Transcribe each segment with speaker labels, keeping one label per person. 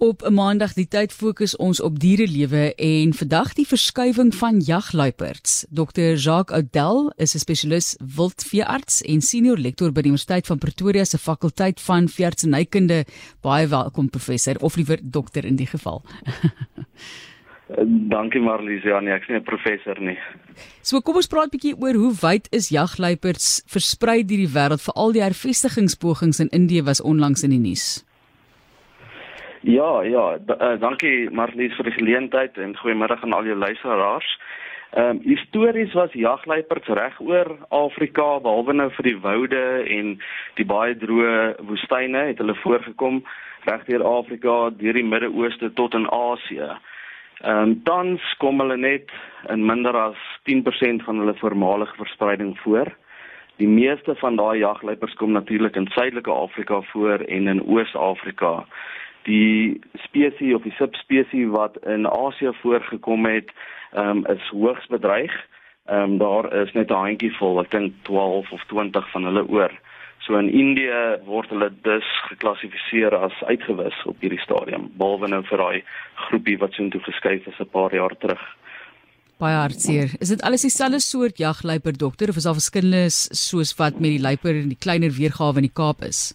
Speaker 1: Op 'n Maandag die tyd fokus ons op dierelewe en vandag die verskywing van jagluiperds. Dr. Jacques Oudel is 'n spesialis wildveearts en senior lektor by die Universiteit van Pretoria se fakulteit van veeartsenykunde. Baie welkom professor of liewer dokter in die geval.
Speaker 2: Dankie Marlies, ja nee, ek is nie 'n professor nie.
Speaker 1: So kom ons praat 'n bietjie oor hoe wyd is jagluiperds versprei deur die wêreld, veral die hervestigingspogings in Indië was onlangs in die nuus.
Speaker 2: Ja, ja, uh, dankie Marlies vir die geleentheid en goeiemôre aan al jou luisteraars. Ehm um, histories was jagluiperds reg oor Afrika behalwe nou vir die woude en die baie droë woestyne het hulle voorgekom reg deur Afrika, deur die Midde-Ooste tot in Asië. Ehm um, tans kom hulle net in minder as 10% van hulle voormalige verspreiding voor. Die meeste van daai jagluiperds kom natuurlik in Suidelike Afrika voor en in Oos-Afrika die spesies of die subspesies wat in Asië voorgekom het, um, is hoogs bedreig. Ehm um, daar is net 'n handjievol, ek dink 12 of 20 van hulle oor. So in Indië word hulle dus geklassifiseer as uitgewis op hierdie stadium, behalwe nou vir daai groepie wat so intoe geskuif is 'n paar jaar terug.
Speaker 1: Baie hartseer. Is dit alles dieselfde soort jagluiper dokter of is daar verskillendes soos wat met die luiper en die kleiner weergawe in die Kaap is?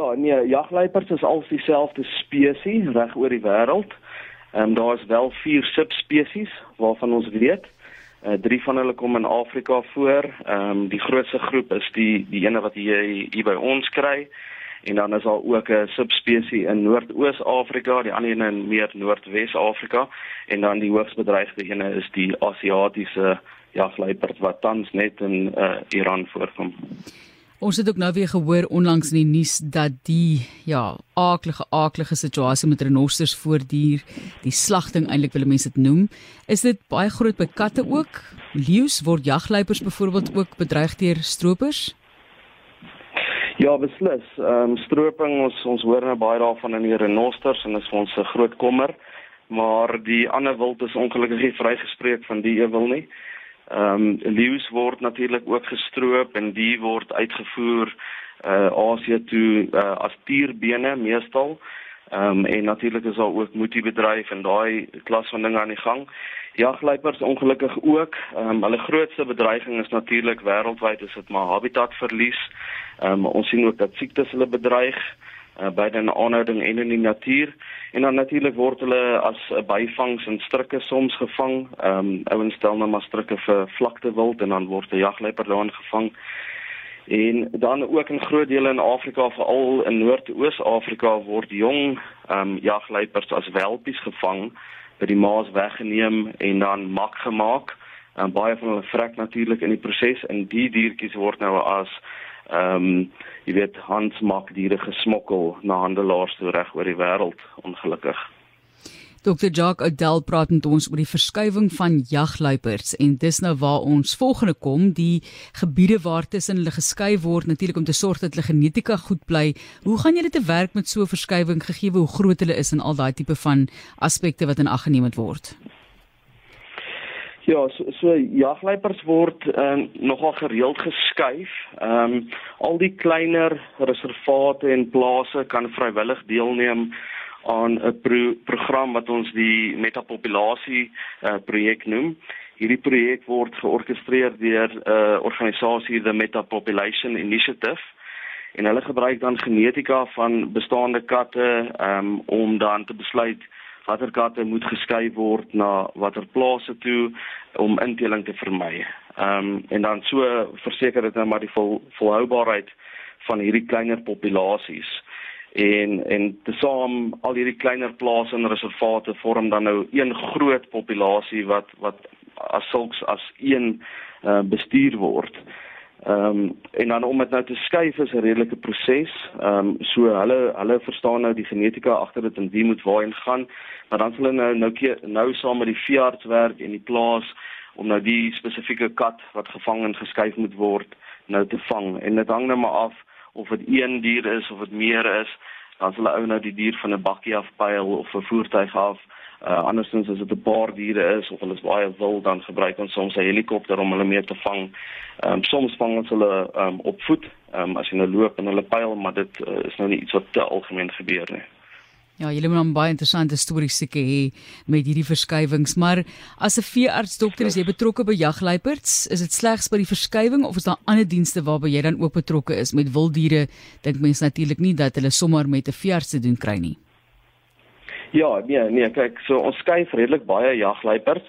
Speaker 2: Ja, nee, jagluiperds is al dieselfde spesies reg oor die wêreld. Ehm daar is wel vier subspesies waarvan ons weet. Uh, drie van hulle kom in Afrika voor. Ehm um, die grootste groep is die die ene wat hier hier by ons kry. En dan is daar ook 'n subspesies in Noord-Oos-Afrika, die ander een in meer Noordwes-Afrika en dan die hoogs bedreigde ene is die Asiatiese jagluiperd wat tans net in uh, Iran voorkom.
Speaker 1: Ons het ook nou weer gehoor onlangs in die nuus dat die ja, aaklige aaklige situasie met renosters voortduur, die slagting eintlik wil mense dit noem. Is dit baie groot by katte ook? Leeu's word jagluipers byvoorbeeld ook bedreig deur stroopers?
Speaker 2: Ja, beslis. Ehm um, stroping ons ons hoor nou baie daarvan in die renosters en dit is vir ons 'n groot kommer, maar die ander wild is ongelukkig nie vrygespreek van die ewel nie. Ehm um, leeu's word natuurlik ook gestroop en die word uitgevoer uh Asië toe uh, as tierbene meestal. Ehm um, en natuurlik is daar ook moetiebedryf en daai klas van dinge aan die gang. Jagluipers ongelukkig ook. Ehm um, hulle grootste bedreiging is natuurlik wêreldwyd is dit maar habitatverlies. Ehm um, ons sien ook dat siektes hulle bedreig uh, by die aanhouding en in die natuur en dan natuurlik word hulle as 'n byvangs in strikke soms gevang. Ehm um, ouens stel nou maar strikke vir vlakte wild en dan word 'n jagluiper daarin gevang. En dan ook in groot dele in Afrika, veral in Noord-Oos-Afrika word jong ehm um, jagluipers as welpies gevang, by die maas weggeneem en dan mak gemaak. En baie van hulle vrek natuurlik in die proses en die diertjies word nou as ehm um, jy weet handmaak diere gesmokkel na handelaars toe reg oor die wêreld ongelukkig.
Speaker 1: Dr. Jacques Odell praat met ons oor die verskywing van jagluiperds en dis nou waar ons volgende kom, die gebiede waar tussen hulle geskei word natuurlik om te sorg dat hulle genetika goed bly. Hoe gaan julle te werk met so 'n verskywing gegee hoe groot hulle is en al daai tipe van aspekte wat in ag geneem word?
Speaker 2: Ja, so, so jagluiperds word um, nogal gereeld geskuif. Ehm um, al die kleiner reservate en plase kan vrywillig deelneem aan 'n pro program wat ons die metapopulasie uh, projek noem. Hierdie projek word georkestreer deur 'n uh, organisasie the Metapopulation Initiative en hulle gebruik dan genetika van bestaande katte um, om dan te besluit watter katte moet geskei word na watter plase toe om inteling te vermy. Ehm um, en dan so verseker dit nou maar die vol, volhoubaarheid van hierdie kleiner populasies. En en tesaam al hierdie kleiner plase en reservate vorm dan nou een groot populasie wat wat as sulks as een uh, bestuur word. Ehm um, en dan om dit nou te skuif is 'n redelike proses. Ehm um, so hulle hulle verstaan nou die genetika agter dit en wie moet waarheen gaan, maar dan sal hulle nou nou keer nou saam met die veearts werk en die plaas om nou die spesifieke kat wat gevang en geskuif moet word nou te vang. En dit hang nou maar af of dit een dier is of dit meer is, dan sal hulle ou nou die dier van 'n bakkie afpyl of 'n voertuig af Uh andersins as dit 'n paar diere is of hulle is baie wild dan gebruik ons soms 'n helikopter om hulle mee te vang. Ehm um, soms vang ons hulle ehm um, op voet, ehm um, as jy nou loop en hulle pyl, maar dit uh, is nou nie iets wat te algemeen gebeur nie.
Speaker 1: Ja, julle moet dan baie interessante stories seker hê met hierdie verskywings, maar as 'n veearts dokter is jy betrokke by jagluiperds, is dit slegs by die verskywing of is daar ander dienste waarby jy dan ook betrokke is met wilddiere? Dink mense natuurlik nie dat hulle sommer met 'n veearts te doen kry nie.
Speaker 2: Ja, nee, nee, kyk, so ons skuif redelik baie jagluiperds,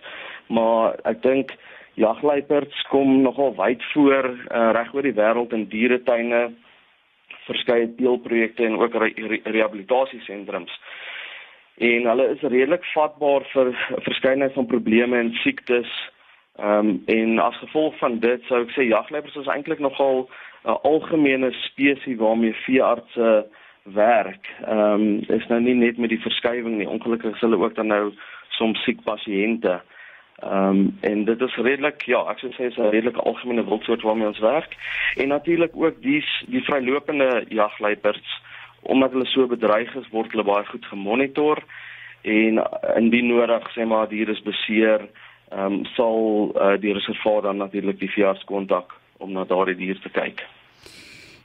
Speaker 2: maar ek dink jagluiperds kom nogal wyd voor uh, reg oor die wêreld in dieretuine verskeie deelprojekte en ook re re rehabilitasiesentrums. En hulle is redelik vatbaar vir verskeidenheid van probleme en siektes. Ehm um, en as gevolg van dit sou ek sê jagluiperds is eintlik nogal 'n algemene spesies waarmee veeartse werk. Ehm um, is nou nie net met die verskywing nie. Ongelukkig is hulle ook dan nou soms siek pasiënte. Ehm um, en dit is redelik ja, ek sou sê is 'n redelike algemene wildsoort waarmee ons werk. En natuurlik ook die die vrylopende jagluiperds omdat hulle so bedreig is, word hulle baie goed gemonitor en indien nodig sê maar die dier is beseer, ehm um, sal uh, die reservaat dan natuurlik die veearts kontak om na daardie dier te kyk.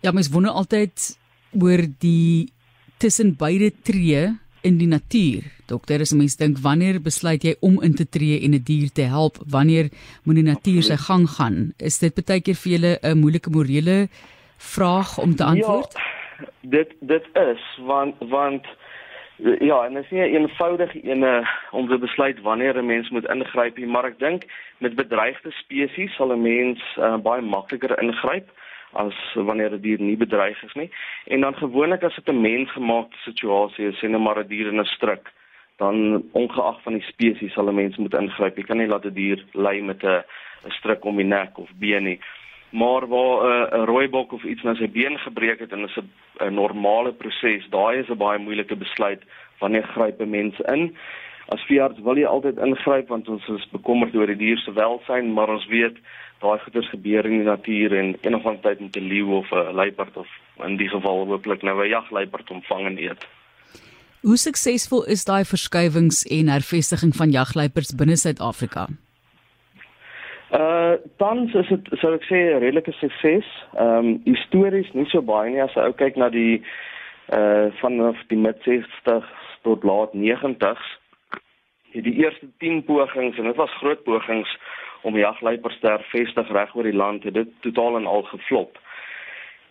Speaker 1: Ja, mens wonder altyd oor die tussen beide tree in die natuur. Dokter, as 'n mens dink wanneer besluit jy om in te tree en 'n die dier te help? Wanneer moet die natuur sy gang gaan? Is dit baie keer vir julle 'n moeilike morele vraag om te antwoord?
Speaker 2: Ja, dit dit is want want ja, en dit is nie 'n eenvoudige ene om te besluit wanneer 'n mens moet ingryp nie, maar ek dink met bedreigde spesies sal 'n mens uh, baie makliker ingryp as wanneer 'n dier nie bedreig is nie. En dan gewoonlik as dit 'n mensgemaakte situasie is, sien 'n maar 'n dier in 'n struik, dan ongeag van die spesies sal 'n mens moet ingryp. Jy kan nie laat 'n die dier ly met 'n 'n stryk om die nek of been nie. Maar waar 'n rooibok of iets na sy been gebreek het en is 'n normale proses, daai is 'n baie moeilike besluit wanneer gryp 'n mens in. As veearts wil jy altyd ingryp want ons is bekommerd oor die dier se welstand, maar ons weet daai goeders gebeur in die natuur en eendag van tyd met 'n leeu of 'n luiperd of in die geval hooplik nou 'n jagluiperd omvang en eet.
Speaker 1: Hoe suksesvol is daai verskywings en hervestiging van jagluiperds binne Suid-Afrika?
Speaker 2: Uh tans is dit sou ek sê 'n redelike sukses. Ehm um, histories nie so baie nie as jy kyk na die uh vanaf die mid 60s tot laat 90s. Die eerste 10 pogings en dit was groot pogings om jagluipers te hervestig reg oor die land het dit totaal en al geflop.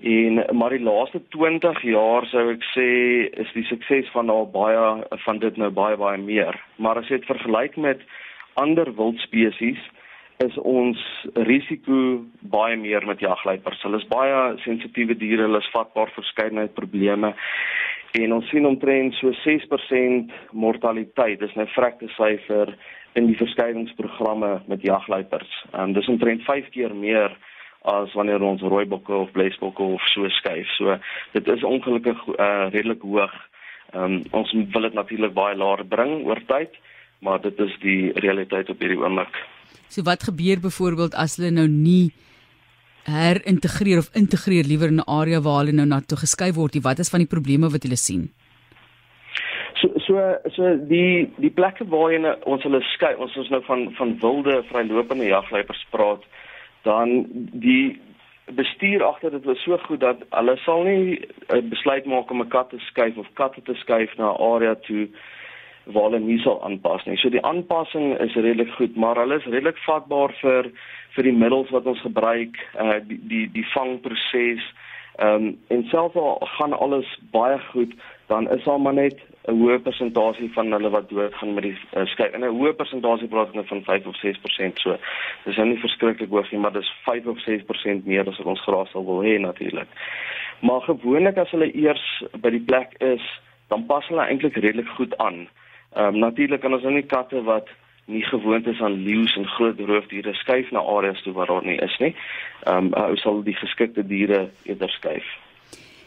Speaker 2: En maar die laaste 20 jaar sou ek sê is die sukses van al baie van dit nou baie baie meer. Maar as jy dit vergelyk met ander wildspesies is ons risiko baie meer met jagluipers. Hulle is baie sensitiewe diere, hulle is vatbaar vir verskeidenheid probleme. En ons sien omtrent so 6% mortaliteit. Dis nou vrekte syfer in die verskeidings-programme met jagluipers. Ehm um, dis omtrent 5 keer meer as wanneer ons rooibokke of blesbokke of so skuif. So dit is ongelukkig uh, redelik hoog. Ehm um, ons wil dit natuurlik baie laer bring oor tyd, maar dit is die realiteit op hierdie oomblik.
Speaker 1: So wat gebeur byvoorbeeld as hulle nou nie herintegreer of integreer liewer in 'n area waar hulle nou na toe geskuif word? Wat is van die probleme wat hulle sien?
Speaker 2: So so die die plekke waar jy ons hulle skei ons ons nou van van wilde vrylopende jagluipers praat dan die bestuur agter dit was so goed dat hulle sal nie 'n besluit maak om 'n kat te skuif of katte te skuif na 'n area toe waar hulle nie sal aanpas nie. So die aanpassing is redelik goed, maar hulle is redelik vatbaar vir vir die middels wat ons gebruik, uh die die die vangproses. Ehm um, en selfs al gaan alles baie goed, dan is daar maar net 'n hoë persentasie van hulle wat doodgaan met die uh, skei. En 'n hoë persentasie praat ons nou van 5 of 6% so. Dis nou nie verskriklik hoog nie, maar dis 5 of 6% meer as wat ons graag sou wil hê natuurlik. Maar gewoonlik as hulle eers by die plek is, dan pas hulle eintlik redelik goed aan. Ehm um, natuurlik kan ons nou nie katte wat nie gewoond is aan leeu's en groot roofdiere skuif na areas toe waar daar nie is nie. Ehm um, ou sal die geskikte diere eerder skuif.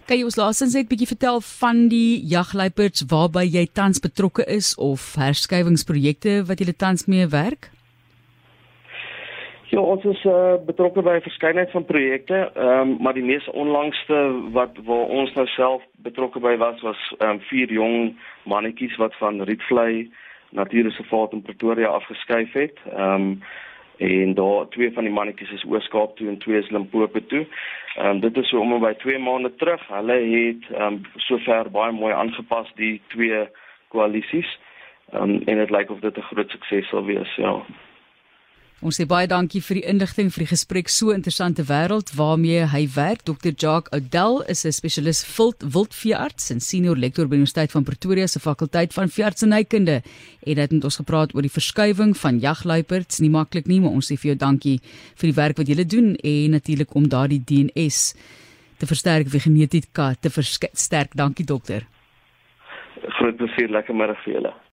Speaker 1: Kan jy ons laasens net 'n bietjie vertel van die jagluiperds waarby jy tans betrokke is of herskuiwingsprojekte wat jy tans mee werk?
Speaker 2: Ja, ons is uh, betrokke by 'n verskeidenheid van projekte, um, maar die mees onlangste wat waar ons nou self betrokke by was was um, vier jong mannetjies wat van Rietvlei Natuurreservaat in Pretoria afgeskuif het. Ehm um, en daar twee van die mannetjies is Oos-Kaap toe en twee is Limpopo toe. Ehm um, dit is so om by 2 maande terug. Hulle het ehm um, sover baie mooi aangepas die twee koalisies. Ehm um, en dit lyk of dit 'n groot sukses sal wees, ja.
Speaker 1: Ons sê baie dankie vir die inligting vir die gesprek so interessante wêreld waarmee hy werk. Dr. Jacques Odell is 'n spesialis wild wildveearts en senior lektor by Universiteit van Pretoria se fakulteit van veeartsenykunde. En dit het ons gepraat oor die verskuiwing van jagluiperds. Nie maklik nie, maar ons sê vir jou dankie vir die werk wat jy doen en natuurlik om daardie DNS te versterk vir genetika te versterk. Dankie dokter.
Speaker 2: Groot plesier, lekker middag vir julle.